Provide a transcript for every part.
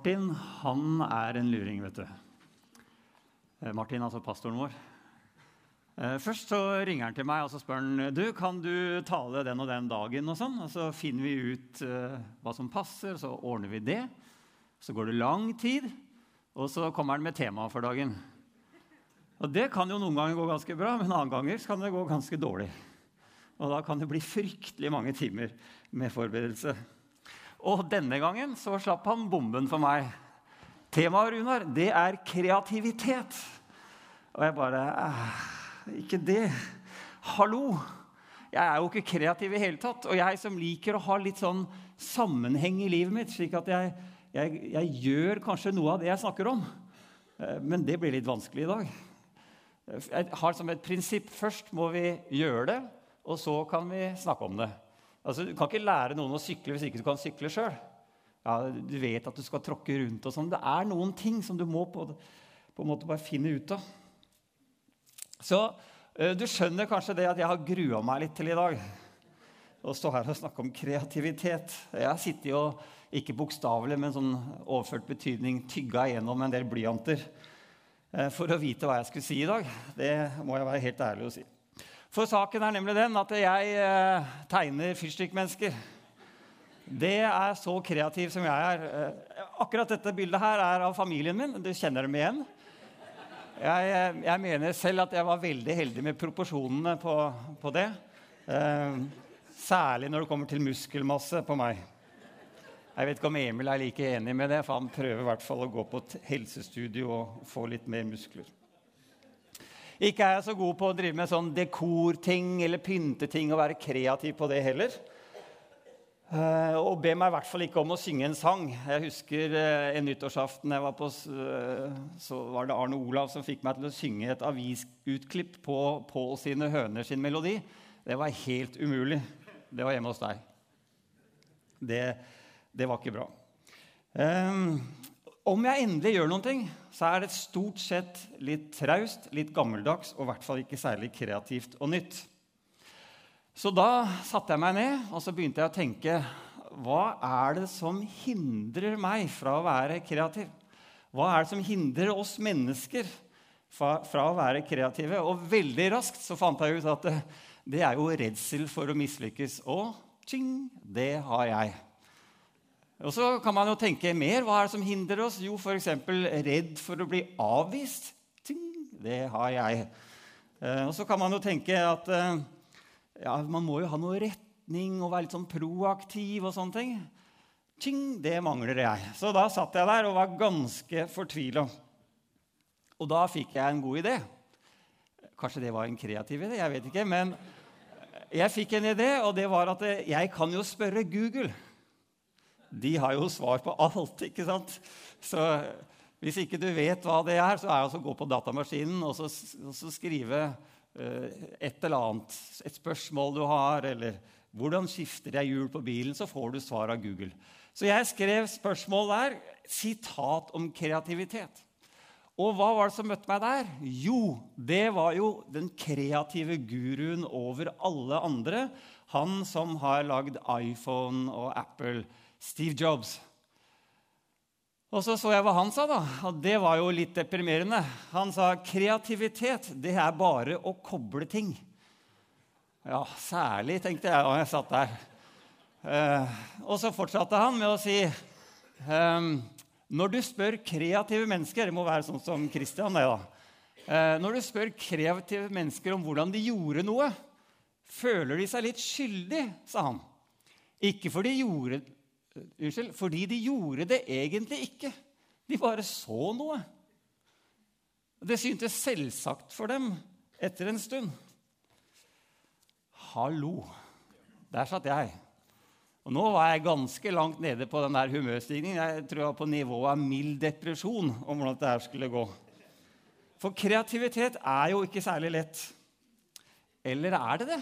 Martin han er en luring, vet du. Eh, Martin, altså pastoren vår. Eh, først så ringer han til meg og så spør han, du, kan du tale den og den dagen. Og sånn, og så finner vi ut uh, hva som passer, så ordner vi det. Så går det lang tid, og så kommer han med temaet for dagen. Og Det kan jo noen ganger gå ganske bra, men andre ganger kan det gå ganske dårlig. Og da kan det bli fryktelig mange timer med forberedelse. Og denne gangen så slapp han bomben for meg. Temaet, Runar, det er kreativitet. Og jeg bare Ikke det. Hallo! Jeg er jo ikke kreativ i hele tatt. Og jeg som liker å ha litt sånn sammenheng i livet mitt, slik at jeg, jeg, jeg gjør kanskje noe av det jeg snakker om. Eh, men det blir litt vanskelig i dag. Jeg har som et prinsipp først må vi gjøre det, og så kan vi snakke om det. Altså, du kan ikke lære noen å sykle hvis ikke du kan sykle sjøl. Ja, du vet at du skal tråkke rundt og sånn. Det er noen ting som du må på, på en måte bare finne ut av. Så uh, du skjønner kanskje det at jeg har grua meg litt til i dag. Å stå her og snakke om kreativitet. Jeg sitter jo ikke bokstavelig, men sånn overført betydning tygga gjennom en del blyanter uh, for å vite hva jeg skulle si i dag. Det må jeg være helt ærlig å si. For saken er nemlig den at jeg eh, tegner fyrstikkmennesker. Det er så kreativ som jeg er. Eh, akkurat dette bildet her er av familien min. Du kjenner dem igjen. Jeg, eh, jeg mener selv at jeg var veldig heldig med proporsjonene på, på det. Særlig når det kommer til muskelmasse på meg. Jeg vet ikke om Emil er like enig med det, for han prøver i hvert fall å gå på et helsestudio og få litt mer muskler. Ikke er jeg så god på å drive med sånn dekorting eller pynteting og være kreativ på det heller. Uh, og be meg i hvert fall ikke om å synge en sang. Jeg husker uh, en nyttårsaften jeg var på, uh, så var det Arne Olav som fikk meg til å synge et avisutklipp på Pål sine høner sin melodi. Det var helt umulig. Det var hjemme hos deg. Det, det var ikke bra. Um, om jeg endelig gjør noen ting, så er det stort sett litt traust, litt gammeldags og i hvert fall ikke særlig kreativt og nytt. Så da satte jeg meg ned og så begynte jeg å tenke hva er det som hindrer meg fra å være kreativ? Hva er det som hindrer oss mennesker fra, å være kreative? Og veldig raskt så fant jeg ut at det, det er jo redsel for å mislykkes. Og tjing, det har jeg. Og så kan man jo tenke mer. Hva er det som hindrer oss? Jo, f.eks. redd for å bli avvist. Det har jeg. Eh, og så kan man jo tenke at eh, ja, man må jo ha noe retning og være litt sånn proaktiv og sånne ting. Ting, det mangler jeg. Så da satt jeg der og var ganske fortvila. Og da fikk jeg en god idé. Kanskje det var en kreativ idé, jeg vet ikke. Men jeg fikk en idé, og det var at jeg kan jo spørre Google de har jo svar på alt. ikke sant? Så hvis ikke du vet hva det er, så er det altså å gå på datamaskinen og så, og så skrive uh, et eller annet. Et spørsmål du har, eller 'Hvordan skifter jeg hjul på bilen?' Så får du svar av Google. Så jeg skrev spørsmål der. Sitat om kreativitet. Og hva var det som møtte meg der? Jo, det var jo den kreative guruen over alle andre. Han som har lagd iPhone og Apple. Steve Jobs. Og så så jeg hva han sa, da. Og det var jo litt deprimerende. Han sa kreativitet, det er bare å koble ting. Ja, særlig, tenkte jeg da jeg satt der. Eh, og så fortsatte han med å si eh, Når du spør kreative mennesker Det må være sånn som Christian, det, da. Eh, når du spør kreative mennesker om hvordan de gjorde noe, føler de seg litt skyldig, sa han. Ikke fordi de gjorde Unnskyld. Fordi de gjorde det egentlig ikke. De bare så noe. Det syntes selvsagt for dem etter en stund. Hallo. Der satt jeg. Og Nå var jeg ganske langt nede på den der humørstigningen. Jeg tror jeg var på nivået av mild depresjon om hvordan dette skulle gå. For kreativitet er jo ikke særlig lett. Eller er det det?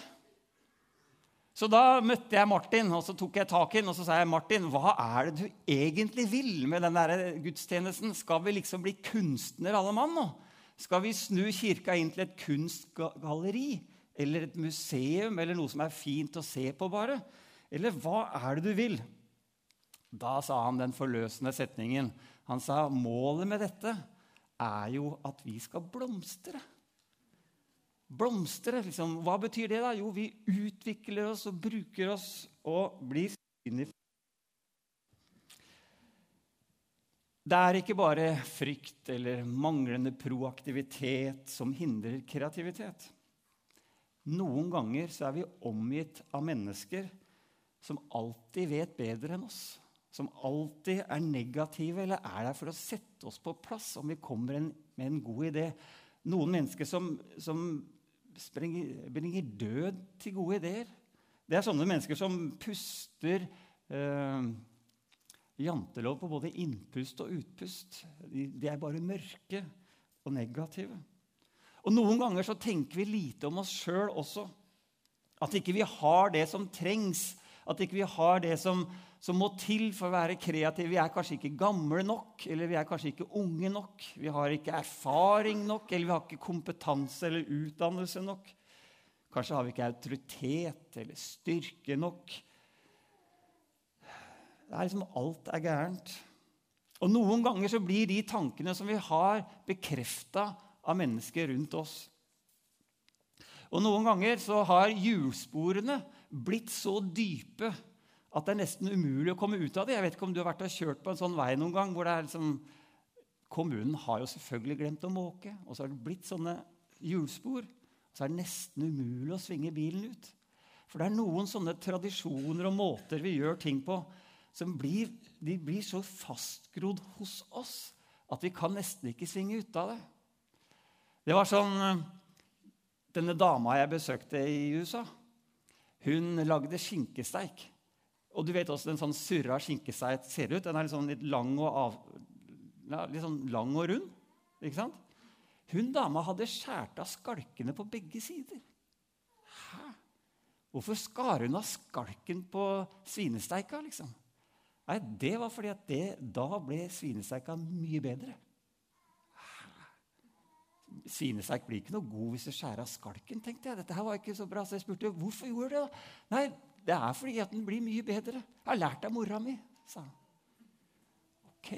Så da møtte jeg Martin, og så tok jeg tak i ham og så sa jeg, Martin, hva er det du egentlig vil med den der gudstjenesten? Skal vi liksom bli kunstner alle mann nå? Skal vi snu kirka inn til et kunstgalleri? Eller et museum, eller noe som er fint å se på, bare? Eller hva er det du vil? Da sa han den forløsende setningen. Han sa målet med dette er jo at vi skal blomstre. Blomstre, liksom. Hva betyr det, da? Jo, vi utvikler oss og bruker oss og blir synlige. Det er ikke bare frykt eller manglende proaktivitet som hindrer kreativitet. Noen ganger så er vi omgitt av mennesker som alltid vet bedre enn oss. Som alltid er negative eller er der for å sette oss på plass om vi kommer en, med en god idé. Noen mennesker som, som bringer død til gode ideer. Det er sånne mennesker som puster eh, jantelov på både innpust og utpust. De, de er bare mørke og negative. Og Noen ganger så tenker vi lite om oss sjøl også. At ikke vi har det som trengs, at ikke vi har det som, som, må til for å være kreative. Vi er kanskje ikke gamle nok, eller vi er kanskje ikke unge nok. Vi har ikke erfaring nok, eller vi har ikke kompetanse eller utdannelse nok. Kanskje har vi ikke autoritet eller styrke nok. Det er liksom Alt er gærent. Og Noen ganger så blir de tankene som vi har, bekrefta av mennesker rundt oss. Og Noen ganger så har hjulsporene blitt så dype at det er nesten umulig å komme ut av det. Jeg vet ikke om du har vært og kjørt på en sånn vei noen gang hvor det er liksom Kommunen har jo selvfølgelig glemt å måke, og så har det blitt sånne hjulspor. Så er det nesten umulig å svinge bilen ut. For det er noen sånne tradisjoner og måter vi gjør ting på, som blir, de blir så fastgrodd hos oss at vi kan nesten ikke svinge ut av det. Det var sånn eh, Denne dama jeg besøkte i USA, hun lagde skinkesteik. Og du vet også en sånn surra skinkeseit ser ut. Den er litt, sånn litt lang, og av, ja, litt sånn lang og rund. Ikke sant? Hun dama hadde skåret av skalkene på begge sider. Hæ? Hvorfor skar hun av skalken på svinesteika? liksom? Nei, Det var fordi at det, da ble svinesteika mye bedre. Svinesteik blir ikke noe god hvis du skjærer av skalken. tenkte jeg. Dette her var ikke så bra, så jeg spurte hvorfor gjorde du det da? Nei, det er fordi at den blir mye bedre. Jeg har lært av mora mi, sa han. Ok,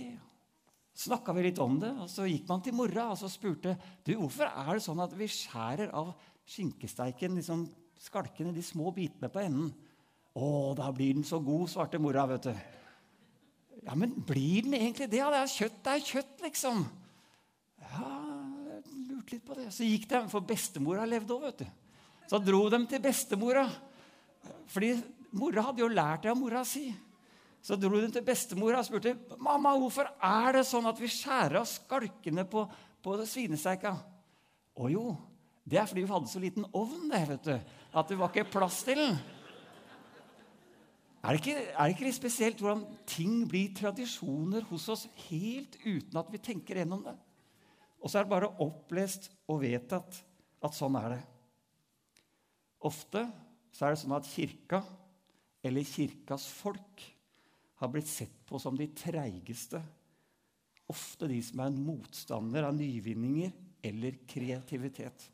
Snakka vi litt om det, og så gikk man til mora og så spurte du, hvorfor er det sånn at vi skjærer av skinkesteiken, liksom skalkene, de små bitene på enden. Å, da blir den så god, svarte mora. vet du. Ja, men blir den egentlig det? Det er kjøtt, det er kjøtt, liksom. Ja, lurte litt på det. Så gikk de, for bestemora levde òg, vet du. Så dro de til bestemora. Fordi mora hadde jo lært det av mora si. Så dro hun til bestemora og spurte mamma, hvorfor er det sånn at vi skjærer av skalkene på, på svinesteika. Å jo, det er fordi vi hadde så liten ovn det, vet du, at det var ikke plass til den. Er det, ikke, er det ikke litt spesielt hvordan ting blir tradisjoner hos oss helt uten at vi tenker gjennom det? Og så er det bare opplest og vedtatt at sånn er det. Ofte så er det sånn at kirka, eller kirkas folk, har blitt sett på som de treigeste. Ofte de som er en motstander av nyvinninger eller kreativitet.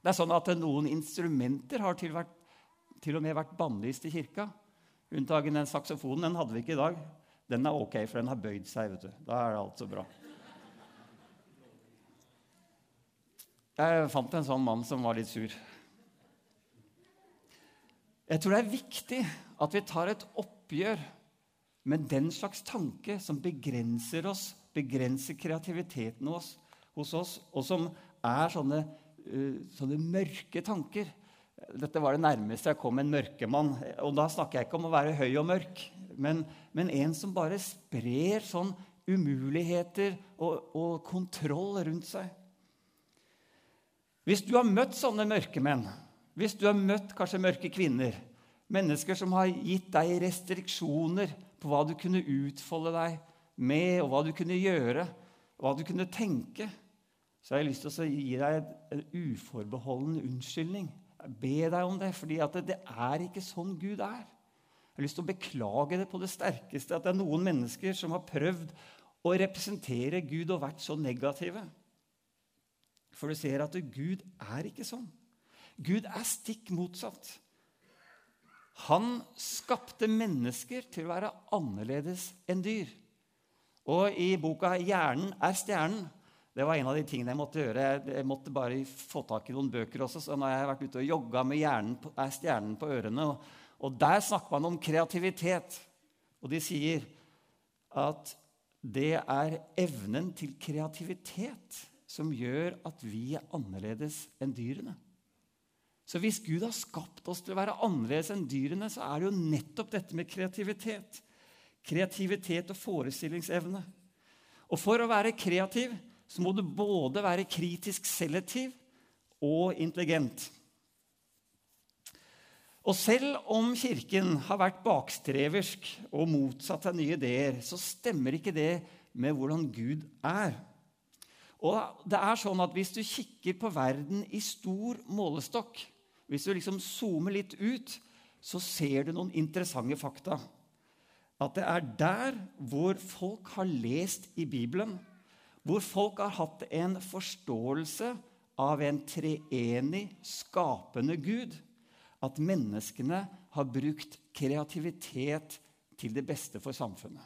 Det er sånn at Noen instrumenter har til, vært, til og med vært bannlyst i kirka. Unntagen den saksofonen. Den hadde vi ikke i dag. Den er ok, for den har bøyd seg. vet du. Da er det alt så bra. Jeg fant en sånn mann som var litt sur. Jeg tror det er viktig at vi tar et oppgjør med den slags tanke som begrenser oss, begrenser kreativiteten hos, hos oss, og som er sånne, uh, sånne, mørke tanker. Dette var det nærmeste jeg kom en mørkemann. Og da snakker jeg ikke om å være høy og mørk, men, men en som bare sprer sånn umuligheter og, og kontroll rundt seg. Hvis du har møtt sånne mørkemenn, hvis du har møtt kanskje mørke kvinner, mennesker som har gitt deg restriksjoner på hva du kunne utfolde deg med, og hva du kunne gjøre, hva du kunne tenke, så har jeg lyst til å gi deg en uforbeholden unnskyldning. Ber deg om det, fordi det er ikke sånn Gud er. Jeg har lyst til å beklage det på det sterkeste at det er noen mennesker som har prøvd å representere Gud og vært så negative. For du ser at Gud er ikke sånn. Gud er stikk motsatt. Han skapte mennesker til å være annerledes enn dyr. Og i boka 'Hjernen er stjernen' det var en av de tingene jeg måtte gjøre. Jeg måtte bare få tak i noen bøker også. Så når jeg har vært ute og jogga med hjernen på, er stjernen på ørene, og, og der snakker man om kreativitet. Og de sier at det er evnen til kreativitet som gjør at vi er annerledes enn dyrene. Så hvis Gud har skapt oss til å være annerledes enn dyrene, så er det jo nettopp dette med kreativitet. Kreativitet og forestillingsevne. Og for å være kreativ så må du både være kritisk selektiv og intelligent. Og selv om Kirken har vært bakstreversk og motsatt av nye ideer, så stemmer ikke det med hvordan Gud er. Og det er sånn at Hvis du kikker på verden i stor målestokk, hvis du liksom zoomer litt ut, så ser du noen interessante fakta. At det er der hvor folk har lest i Bibelen, hvor folk har hatt en forståelse av en treenig, skapende Gud, at menneskene har brukt kreativitet til det beste for samfunnet.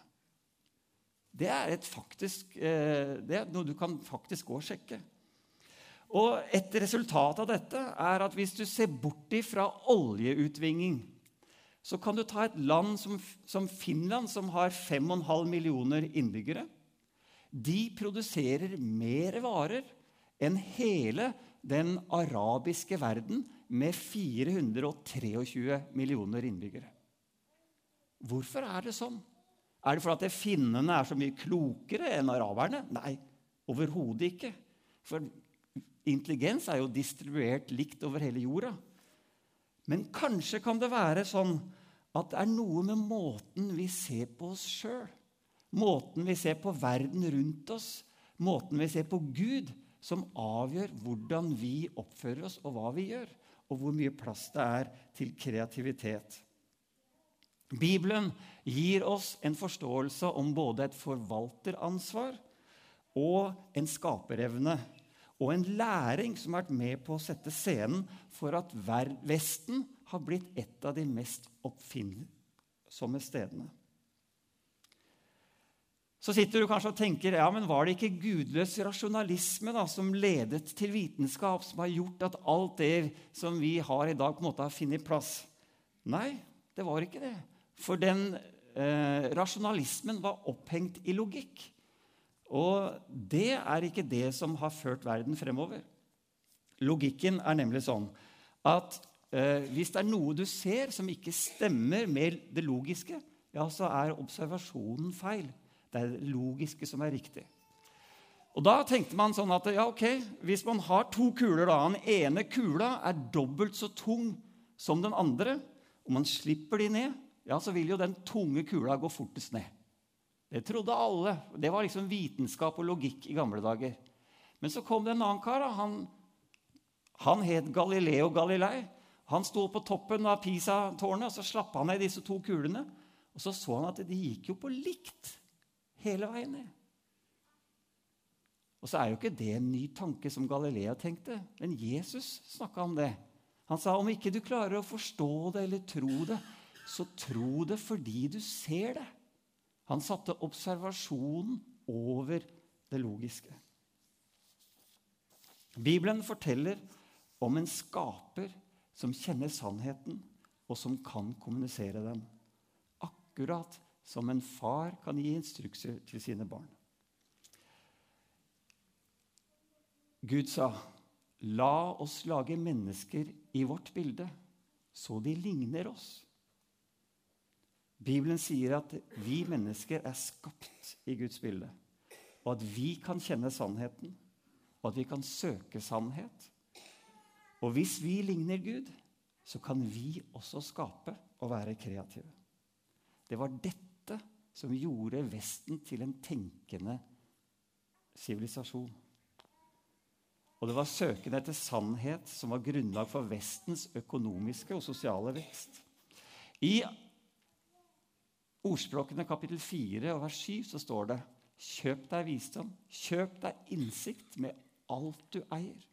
Det er, faktisk, eh, det er noe du kan faktisk gå sjekke. Og Et resultat av dette er at hvis du ser bort fra oljeutvinning, så kan du ta et land som, som Finland, som har 5,5 millioner innbyggere. De produserer mer varer enn hele den arabiske verden med 423 millioner innbyggere. Hvorfor er det sånn? Er det fordi finnene er så mye klokere enn araberne? Nei, overhodet ikke. For intelligens er jo distribuert likt over hele jorda. Men kanskje kan det være sånn at det er noe med måten vi ser på oss sjøl, måten vi ser på verden rundt oss, måten vi ser på Gud, som avgjør hvordan vi oppfører oss, og hva vi gjør og hvor mye plass det er til kreativitet. Bibelen gir oss en forståelse om både et forvalteransvar og en skaperevne. Og en læring som har vært med på å sette scenen for at Vesten har blitt et av de mest oppfinnsomme stedene. Så sitter du kanskje og tenker ja, men var det ikke gudløs rasjonalisme da, som ledet til vitenskap, som har gjort at alt det som vi har i dag, på en måte har funnet plass? Nei, det var ikke det. For den eh, rasjonalismen var opphengt i logikk. Og det er ikke det som har ført verden fremover. Logikken er nemlig sånn at eh, hvis det er noe du ser som ikke stemmer med det logiske, ja, så er observasjonen feil. Det er det logiske som er riktig. Og Da tenkte man sånn at ja, ok, hvis man har to kuler, da, den ene kula er dobbelt så tung som den andre, og man slipper de ned, ja, så vil jo den tunge kula gå fortest ned. Det trodde alle. Det var liksom vitenskap og logikk i gamle dager. Men så kom det en annen kar. Han, han het Galileo Galilei. Han sto på toppen av Pisa-tårnet og så slapp han ned disse to kulene. Og så så han at de gikk jo på likt hele veien ned. Og så er jo ikke det en ny tanke som Galilea tenkte, men Jesus snakka om det. Han sa om ikke du klarer å forstå det eller tro det, så tro det fordi du ser det. Han satte observasjonen over det logiske. Bibelen forteller om en skaper som kjenner sannheten, og som kan kommunisere den. Akkurat som en far kan gi instrukser til sine barn. Gud sa, 'La oss lage mennesker i vårt bilde, så de ligner oss.' Bibelen sier at vi mennesker er skapt i Guds bilde, og at vi kan kjenne sannheten, og at vi kan søke sannhet. Og hvis vi ligner Gud, så kan vi også skape og være kreative. Det var dette som gjorde Vesten til en tenkende sivilisasjon. Og det var søken etter sannhet som var grunnlag for Vestens økonomiske og sosiale vekst. I ordspråkene kapittel 4 og vers 7 så står det Kjøp deg visdom, kjøp deg innsikt med alt du eier.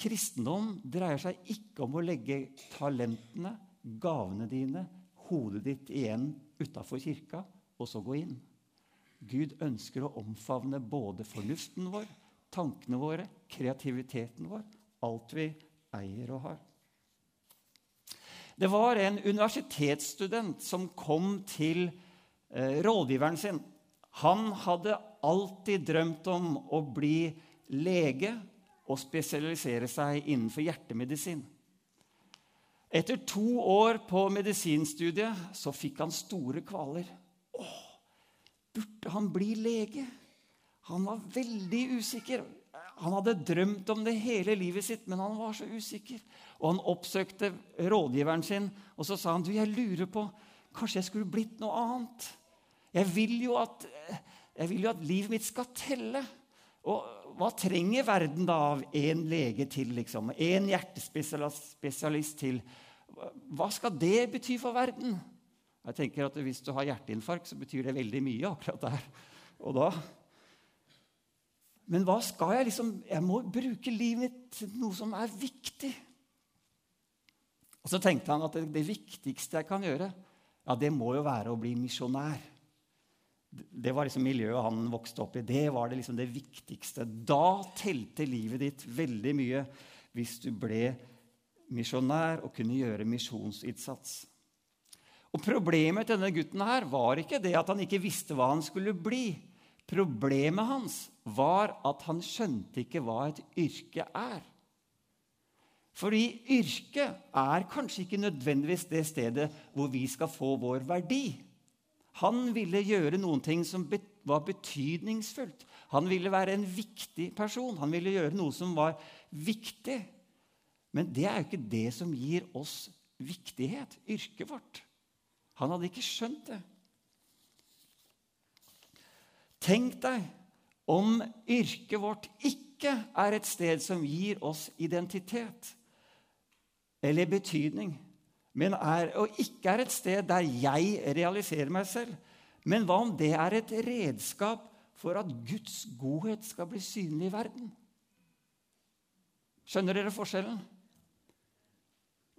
Kristendom dreier seg ikke om å legge talentene, gavene dine, hodet ditt igjen utafor kirka, og så gå inn. Gud ønsker å omfavne både fornuften vår, tankene våre, kreativiteten vår, alt vi eier og har. Det var en universitetsstudent som kom til eh, rådgiveren sin. Han hadde alltid drømt om å bli lege og spesialisere seg innenfor hjertemedisin. Etter to år på medisinstudiet så fikk han store kvaler. Åh, burde han bli lege? Han var veldig usikker. Han hadde drømt om det hele livet sitt, men han var så usikker. Og Han oppsøkte rådgiveren sin og så sa han, du, jeg lurer på Kanskje jeg skulle blitt noe annet? Jeg vil jo at, vil jo at livet mitt skal telle. Og hva trenger verden da av én lege til? liksom? Én hjertespesialist til? Hva skal det bety for verden? Jeg tenker at Hvis du har hjerteinfarkt, så betyr det veldig mye akkurat der og da. Men hva skal jeg liksom Jeg må bruke livet mitt til noe som er viktig. Og Så tenkte han at det, det viktigste jeg kan gjøre, ja, det må jo være å bli misjonær. Det var liksom miljøet han vokste opp i. Det var det, liksom det viktigste. Da telte livet ditt veldig mye hvis du ble misjonær og kunne gjøre misjonsinnsats. Og Problemet til denne gutten her var ikke det at han ikke visste hva han skulle bli. Problemet hans var at han skjønte ikke hva et yrke er. Fordi yrket er kanskje ikke nødvendigvis det stedet hvor vi skal få vår verdi. Han ville gjøre noen ting som var betydningsfullt. Han ville være en viktig person. Han ville gjøre noe som var viktig. Men det er jo ikke det som gir oss viktighet, yrket vårt. Han hadde ikke skjønt det. Tenk deg om yrket vårt ikke er et sted som gir oss identitet eller betydning men er, og ikke er et sted der jeg realiserer meg selv. Men hva om det er et redskap for at Guds godhet skal bli synlig i verden? Skjønner dere forskjellen?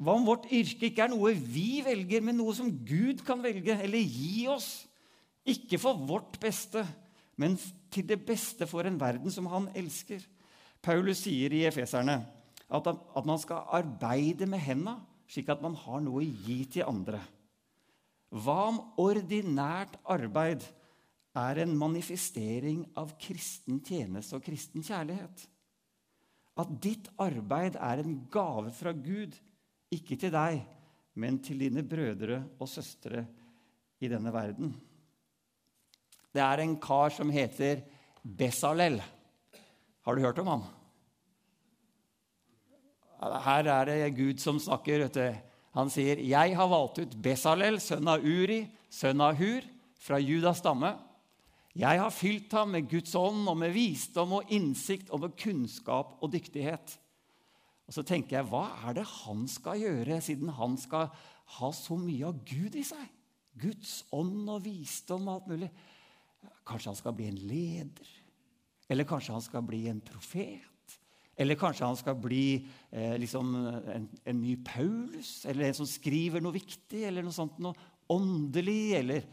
Hva om vårt yrke ikke er noe vi velger, men noe som Gud kan velge eller gi oss? Ikke for vårt beste, men til det beste for en verden som han elsker. Paulus sier i Efeserne at, at man skal arbeide med hendene slik at man har noe å gi til andre. Hva om ordinært arbeid er en manifestering av kristen tjeneste og kristen kjærlighet? At ditt arbeid er en gave fra Gud, ikke til deg, men til dine brødre og søstre i denne verden. Det er en kar som heter Besalel. Har du hørt om han? Her er det Gud som snakker. vet du. Han sier, 'Jeg har valgt ut Besalel, sønn av Uri, sønn av Hur, fra Judas stamme.' 'Jeg har fylt ham med Guds ånd og med visdom og innsikt og med kunnskap og dyktighet.' Og Så tenker jeg, hva er det han skal gjøre, siden han skal ha så mye av Gud i seg? Guds ånd og visdom og alt mulig. Kanskje han skal bli en leder? Eller kanskje han skal bli en profet? Eller kanskje han skal bli eh, liksom en, en, ny Paulus, eller en som skriver noe viktig, eller noe sånt noe åndelig, eller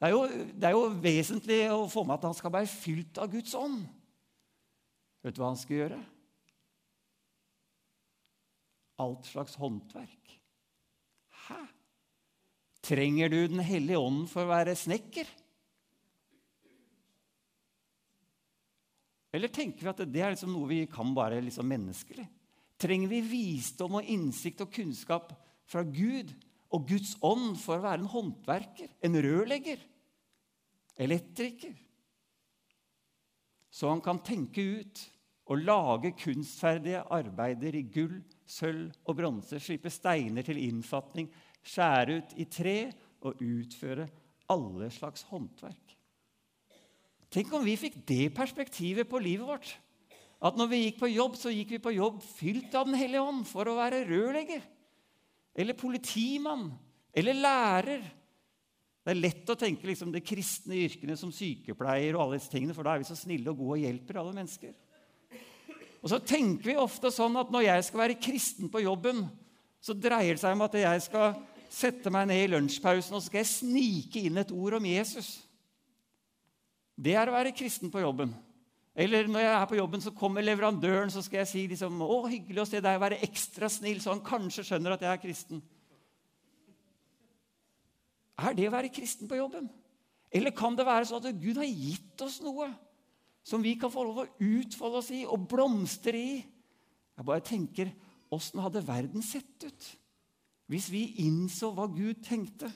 det er, jo, det er, jo, vesentlig å få med at han skal være fylt av Guds ånd. Vet du hva han skal gjøre? Alt slags håndverk. Hæ? Trenger du Den hellige ånden for å være snekker? Eller tenker vi at det er liksom noe vi kan bare liksom menneskelig? Trenger vi visdom og innsikt og kunnskap fra Gud og Guds ånd for å være en håndverker, en rørlegger, elektriker? Så han kan tenke ut og lage kunstferdige arbeider i gull, sølv og bronse, slipe steiner til innfatning, skjære ut i tre og utføre alle slags håndverk. Tenk om vi fikk det perspektivet på livet vårt. At når vi gikk på jobb, så gikk vi på jobb fylt av Den hellige ånd for å være rørlegger. Eller politimann. Eller lærer. Det er lett å tenke liksom, de kristne yrkene som sykepleier, og alle disse tingene, for da er vi så snille og gode og hjelper alle mennesker. Og så tenker vi ofte sånn at når jeg skal være kristen på jobben, så dreier det seg om at jeg skal sette meg ned i lunsjpausen og så skal jeg snike inn et ord om Jesus. Det er å være kristen på jobben. Eller når jeg er på jobben, så kommer leverandøren, så skal jeg si liksom, 'Å, hyggelig å se deg, være ekstra snill', så han kanskje skjønner at jeg er kristen. Er det å være kristen på jobben? Eller kan det være sånn at Gud har gitt oss noe som vi kan få lov å utfolde oss i og blomstre i? Jeg bare tenker åssen hadde verden sett ut hvis vi innså hva Gud tenkte?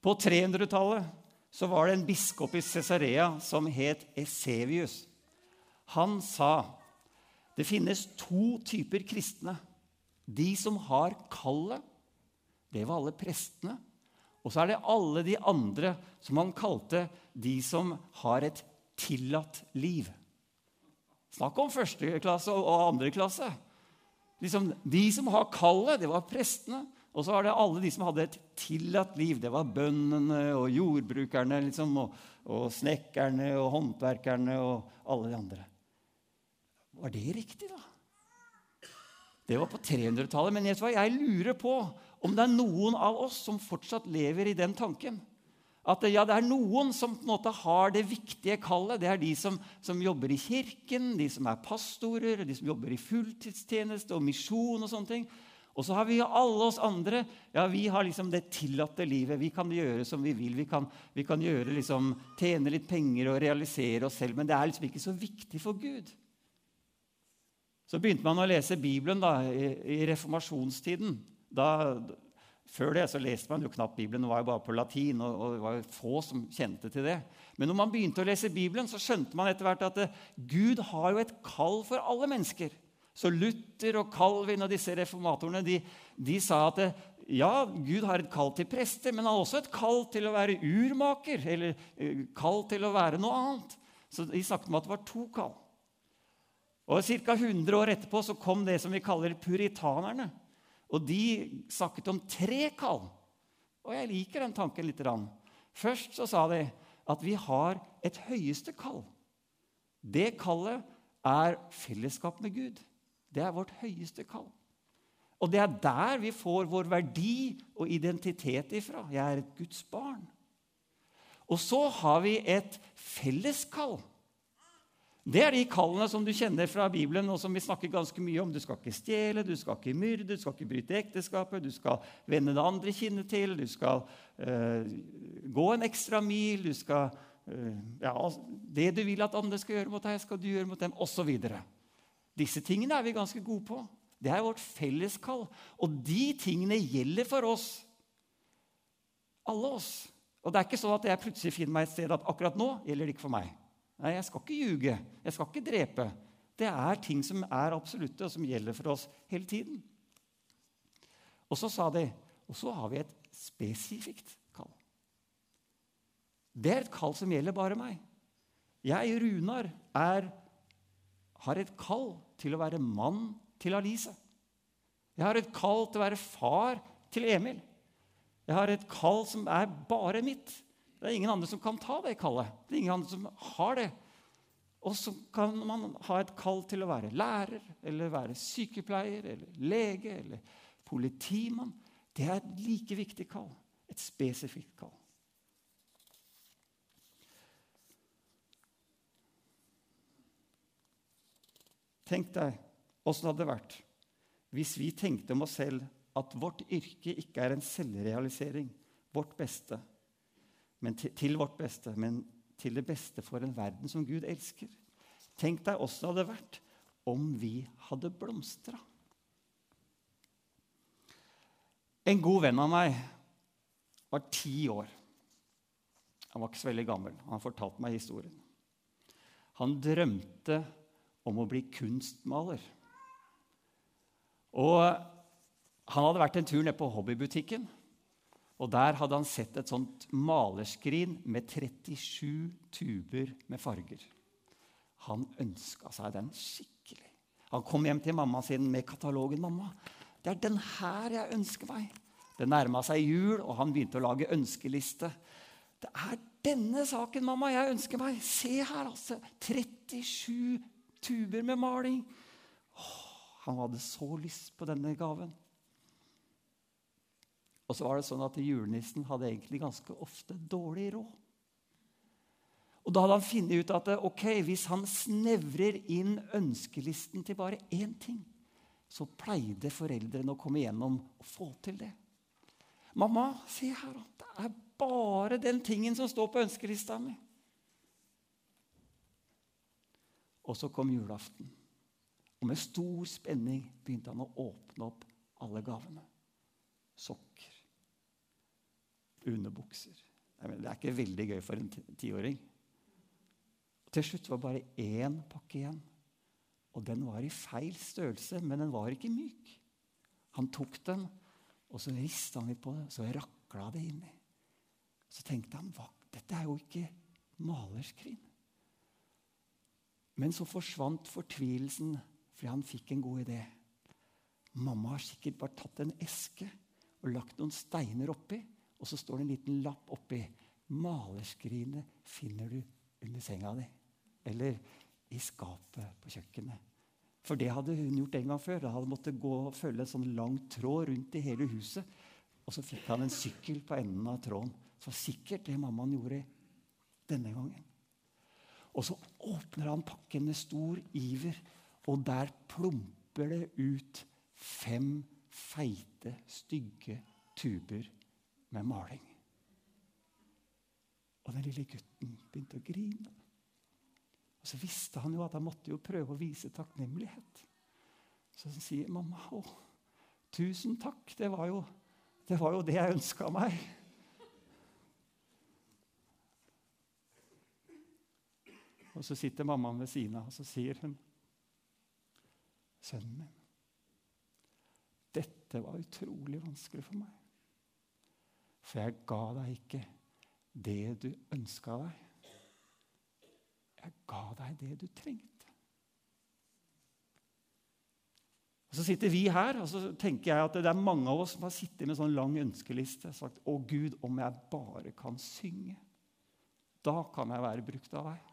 På 300-tallet så var det en biskop i Cesarea som het Esevius. Han sa det finnes to typer kristne. De som har kallet, det var alle prestene. Og så er det alle de andre som han kalte de som har et tillatt liv. Snakk om første klasse og andre klasse. Liksom, de som har kallet, det var prestene. Og så var det alle de som hadde et tillatt liv. Det var bøndene og jordbrukerne liksom, og, og snekkerne og håndverkerne og alle de andre. Var det riktig, da? Det var på 300-tallet. Men jeg lurer på om det er noen av oss som fortsatt lever i den tanken. At ja, det er noen som på en måte har det viktige kallet. Det er de som, som jobber i kirken, de som er pastorer, de som jobber i fulltidstjeneste og misjon. Og sånne ting. Og så har vi alle oss andre ja, vi har liksom det tillatte livet. Vi kan gjøre som vi vil. Vi kan, vi kan gjøre liksom, tjene litt penger og realisere oss selv. Men det er liksom ikke så viktig for Gud. Så begynte man å lese Bibelen da, i, i reformasjonstiden. Da, før det så leste man jo knapt Bibelen. Det var jo bare på latin. og, og det var jo få som kjente til det. Men når man begynte å lese Bibelen, så skjønte man etter hvert at Gud har jo et kall for alle mennesker. Så Luther og Calvin og disse reformatorene de, de sa at ja, Gud har et kall til prester, men han har også et kall til å være urmaker. Eller uh, kall til å være noe annet. Så de snakket om at det var to kall. Og Ca. 100 år etterpå så kom det som vi kaller puritanerne. Og de snakket om tre kall. Og jeg liker den tanken litt. Først så sa de at vi har et høyeste kall. Det kallet er fellesskap med Gud. Det er vårt høyeste kall. Og det er der vi får vår verdi og identitet ifra. Jeg er et Guds barn. Og så har vi et felleskall. Det er de kallene som du kjenner fra Bibelen, og som vi snakker ganske mye om. Du skal ikke stjele, du skal ikke myrde, du skal ikke bryte ekteskapet, du skal vende det andre kinnet til, du skal øh, gå en ekstra mil, du skal øh, ja, Det du vil at andre skal gjøre mot deg, skal du gjøre mot dem, osv. Disse tingene er vi ganske gode på. Det er vårt felleskall. Og de tingene gjelder for oss. Alle oss. Og det er ikke sånn at jeg plutselig finner meg et sted at akkurat nå gjelder det ikke for meg. Nei, jeg skal ikke ljuge. Jeg skal ikke drepe. Det er ting som er absolutte, og som gjelder for oss hele tiden. Og så sa de og så har vi et spesifikt kall. Det er et kall som gjelder bare meg. Jeg, Runar, er har et kall til å være mann til Alice. Jeg har et kall til å være far til Emil. Jeg har et kall som er bare mitt. Det er ingen andre som kan ta det kallet. Det er ingen andre som har det. Og så kan man ha et kall til å være lærer eller være sykepleier eller lege eller politimann. Det er et like viktig kall. Et spesifikt kall. Tenk deg åssen det hadde vært hvis vi tenkte om oss selv at vårt yrke ikke er en selvrealisering, vårt beste, til, til, vårt beste, men til det beste for en verden som Gud elsker. Tenk deg åssen det hadde vært om vi hadde blomstra. En god venn av meg var ti år. Han var ikke så veldig gammel. Han fortalte meg historien. Han drømte om å bli kunstmaler. Og han hadde vært en tur ned på hobbybutikken. Og Der hadde han sett et sånt malerskrin med 37 tuber med farger. Han ønska seg den skikkelig. Han kom hjem til mamma sin med katalogen. 'Mamma, det er den her jeg ønsker meg.' Det nærma seg jul, og han begynte å lage ønskeliste. 'Det er denne saken, mamma, jeg ønsker meg.' Se her, altså. 37 tuber med maling. Åh, Han hadde så lyst på denne gaven. Og så var det sånn at julenissen hadde egentlig ganske ofte dårlig råd. Og Da hadde han funnet ut at ok, hvis han snevrer inn ønskelisten til bare én ting, så pleide foreldrene å komme igjennom og få til det. Mamma, se her, det er bare den tingen som står på ønskelista mi. Og så kom julaften. Og med stor spenning begynte han å åpne opp alle gavene. Sokker, underbukser Det er ikke veldig gøy for en tiåring. Til slutt var det bare én pakke igjen. Og den var i feil størrelse, men den var ikke myk. Han tok den, og så rista han litt på det, så rakla det inni. Så tenkte han dette er jo ikke malerskrin. Men så forsvant fortvilelsen fordi han fikk en god idé. Mamma har sikkert bare tatt en eske og lagt noen steiner oppi, og så står det en liten lapp oppi. Malerskrinet finner du under senga di eller i skapet på kjøkkenet. For det hadde hun gjort en gang før. Da hadde måttet gå og følge en sånn lang tråd rundt i hele huset. Og så fikk han en sykkel på enden av tråden. Så sikkert det mammaen gjorde denne gangen. Og så åpner han pakken med stor iver, og der plumper det ut fem feite, stygge tuber med maling. Og den lille gutten begynte å grine. Og så visste han jo at han måtte jo prøve å vise takknemlighet. Så han sier mamma å, tusen takk. Det var jo det, var jo det jeg ønska meg. Og så sitter mammaen ved siden av, og så sier hun Sønnen min, dette var utrolig vanskelig for meg. For jeg ga deg ikke det du ønska deg. Jeg ga deg det du trengte. Og Så sitter vi her, og så tenker jeg at det er mange av oss som har sittet med en sånn lang ønskeliste og sagt å Gud, om jeg bare kan synge. Da kan jeg være brukt av deg.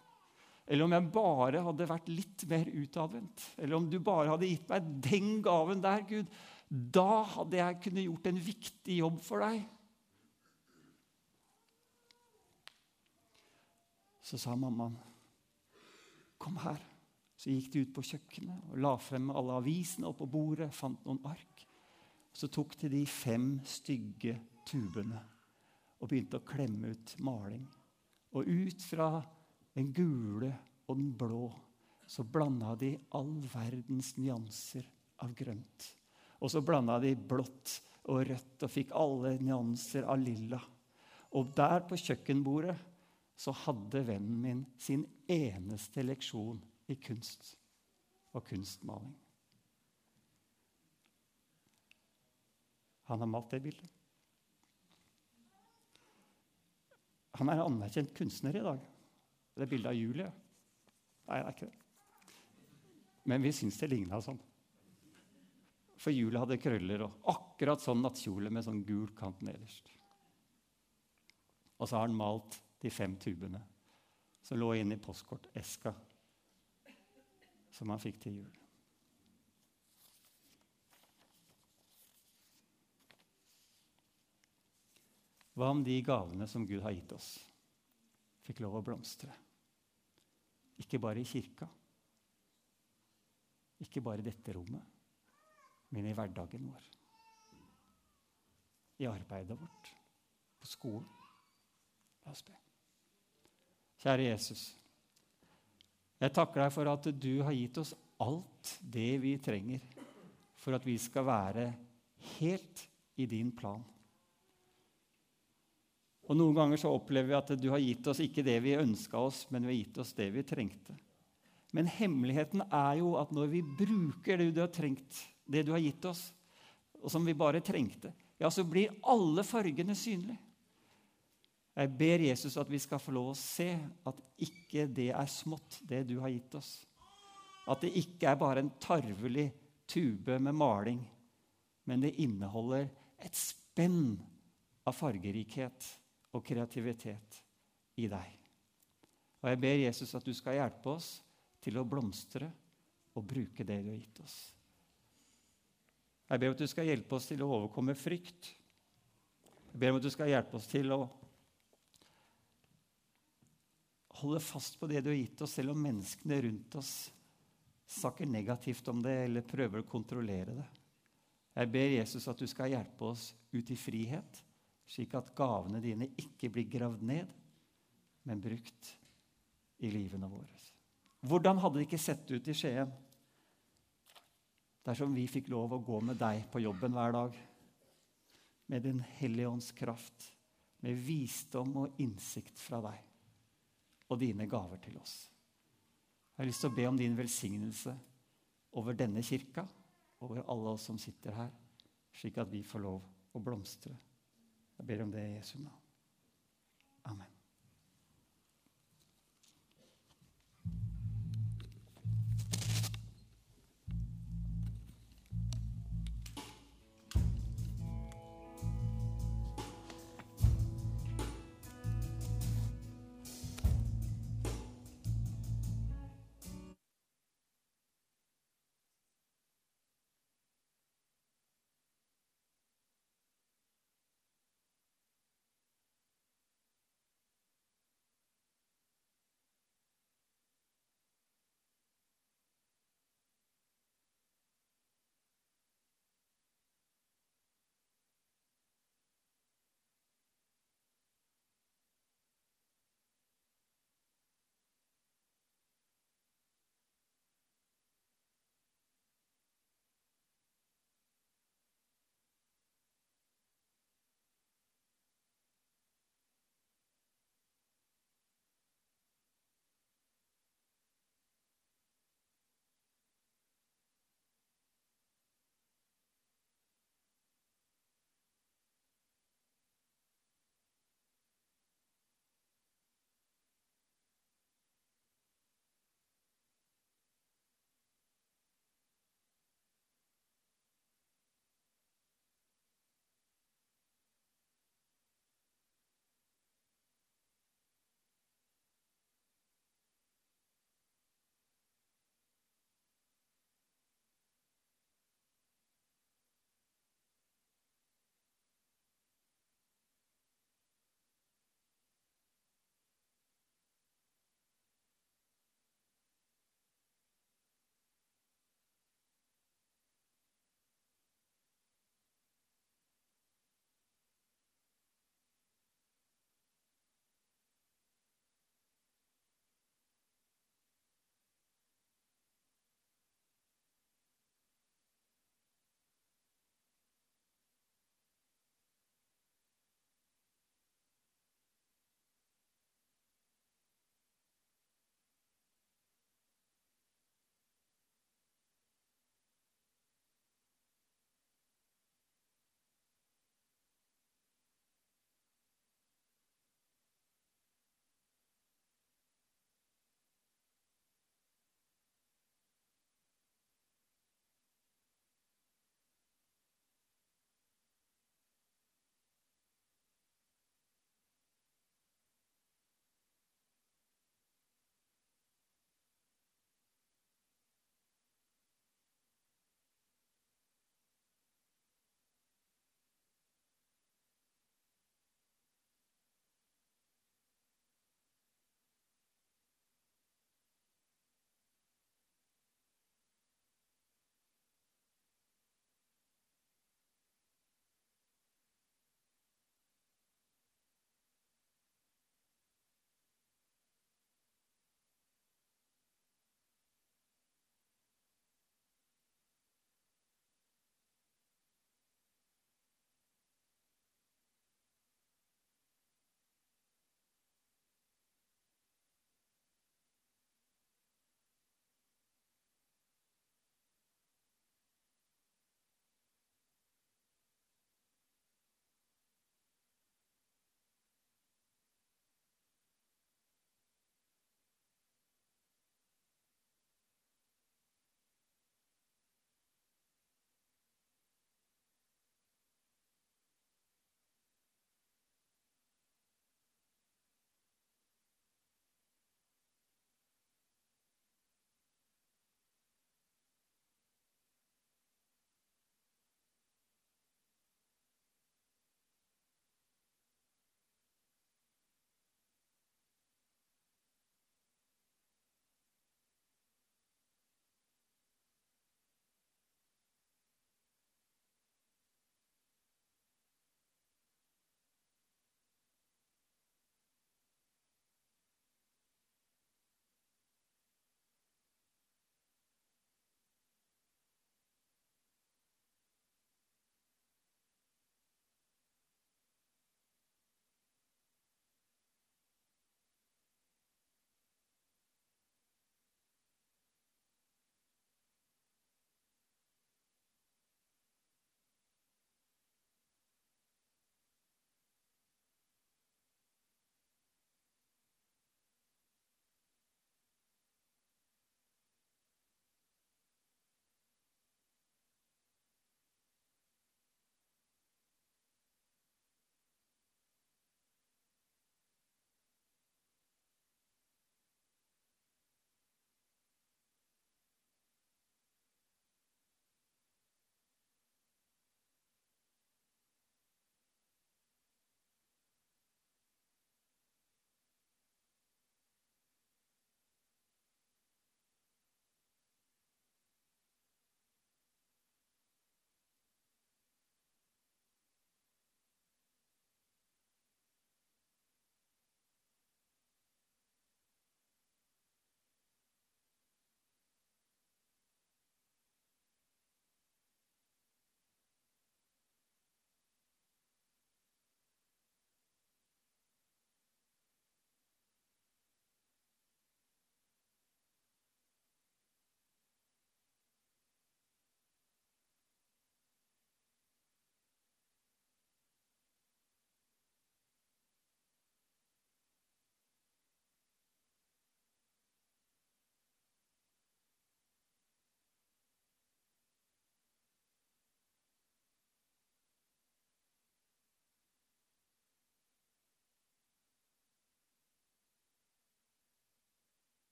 Eller om jeg bare hadde vært litt mer utadvendt. Eller om du bare hadde gitt meg den gaven der, Gud. Da hadde jeg kunnet gjort en viktig jobb for deg. Så sa mammaen Kom her. Så gikk de ut på kjøkkenet og la frem alle avisene oppå bordet, fant noen ark. Så tok de de fem stygge tubene og begynte å klemme ut maling. Og ut fra den gule og den blå så blanda de all verdens nyanser av grønt. Og så blanda de blått og rødt og fikk alle nyanser av lilla. Og der på kjøkkenbordet så hadde vennen min sin eneste leksjon i kunst og kunstmaling. Han har malt det bildet. Han er en anerkjent kunstner i dag. Det er bildet av Julie. Nei, det er ikke det. Men vi syns det ligna sånn. For Julie hadde krøller og akkurat sånn nattkjole med sånn gul kant nederst. Og så har han malt de fem tubene som lå inne i postkorteska som han fikk til jul. Hva om de gavene som Gud har gitt oss, fikk lov å blomstre? Ikke bare i kirka, ikke bare i dette rommet, men i hverdagen vår. I arbeidet vårt, på skolen. La oss be. Kjære Jesus. Jeg takker deg for at du har gitt oss alt det vi trenger for at vi skal være helt i din plan. Og Noen ganger så opplever vi at du har gitt oss ikke det vi ønska oss, men vi har gitt oss det vi trengte. Men hemmeligheten er jo at når vi bruker det du har trengt, det du har gitt oss, og som vi bare trengte, ja, så blir alle fargene synlige. Jeg ber Jesus at vi skal få lov å se at ikke det er smått, det du har gitt oss. At det ikke er bare en tarvelig tube med maling, men det inneholder et spenn av fargerikhet og kreativitet i deg. Og Jeg ber Jesus at du skal hjelpe oss til å blomstre og bruke det du har gitt oss. Jeg ber om at du skal hjelpe oss til å overkomme frykt. Jeg ber om at du skal hjelpe oss til å holde fast på det du har gitt oss, selv om menneskene rundt oss snakker negativt om det eller prøver å kontrollere det. Jeg ber Jesus at du skal hjelpe oss ut i frihet, slik at gavene dine ikke blir gravd ned, men brukt i livene våre. Hvordan hadde det ikke sett ut i Skien dersom vi fikk lov å gå med deg på jobben hver dag? Med Din Hellige Ånds kraft, med visdom og innsikt fra deg og dine gaver til oss. Jeg har lyst til å be om din velsignelse over denne kirka, over alle oss som sitter her, slik at vi får lov å blomstre. Jeg ber om det i Jesu navn. Amen.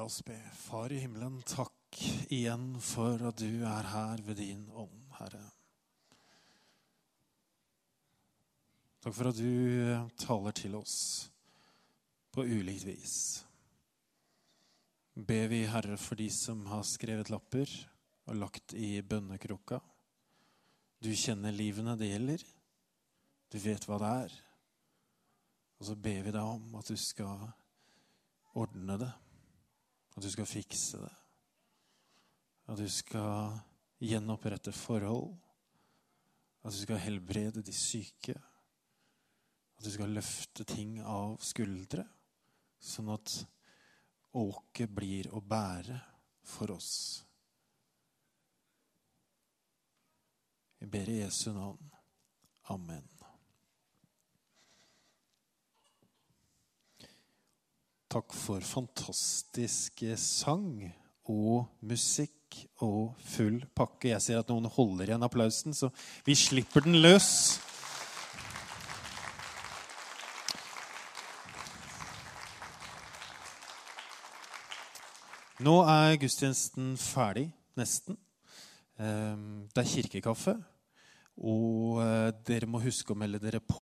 La oss be. Far i himmelen, takk igjen for at du er her ved din ånd, Herre. Takk for at du taler til oss på ulikt vis. Ber vi, Herre, for de som har skrevet lapper og lagt i bønnekrukka. Du kjenner livene det gjelder. Du vet hva det er. Og så ber vi deg om at du skal ordne det. At du skal fikse det. At du skal gjenopprette forhold. At du skal helbrede de syke. At du skal løfte ting av skuldre, sånn at åket blir å bære for oss. Vi ber i Jesu navn. Amen. Takk for fantastisk sang og musikk og full pakke. Jeg ser at noen holder igjen applausen, så vi slipper den løs. Nå er gudstjenesten ferdig, nesten. Ehm, det er kirkekaffe. Og eh, dere må huske å melde dere på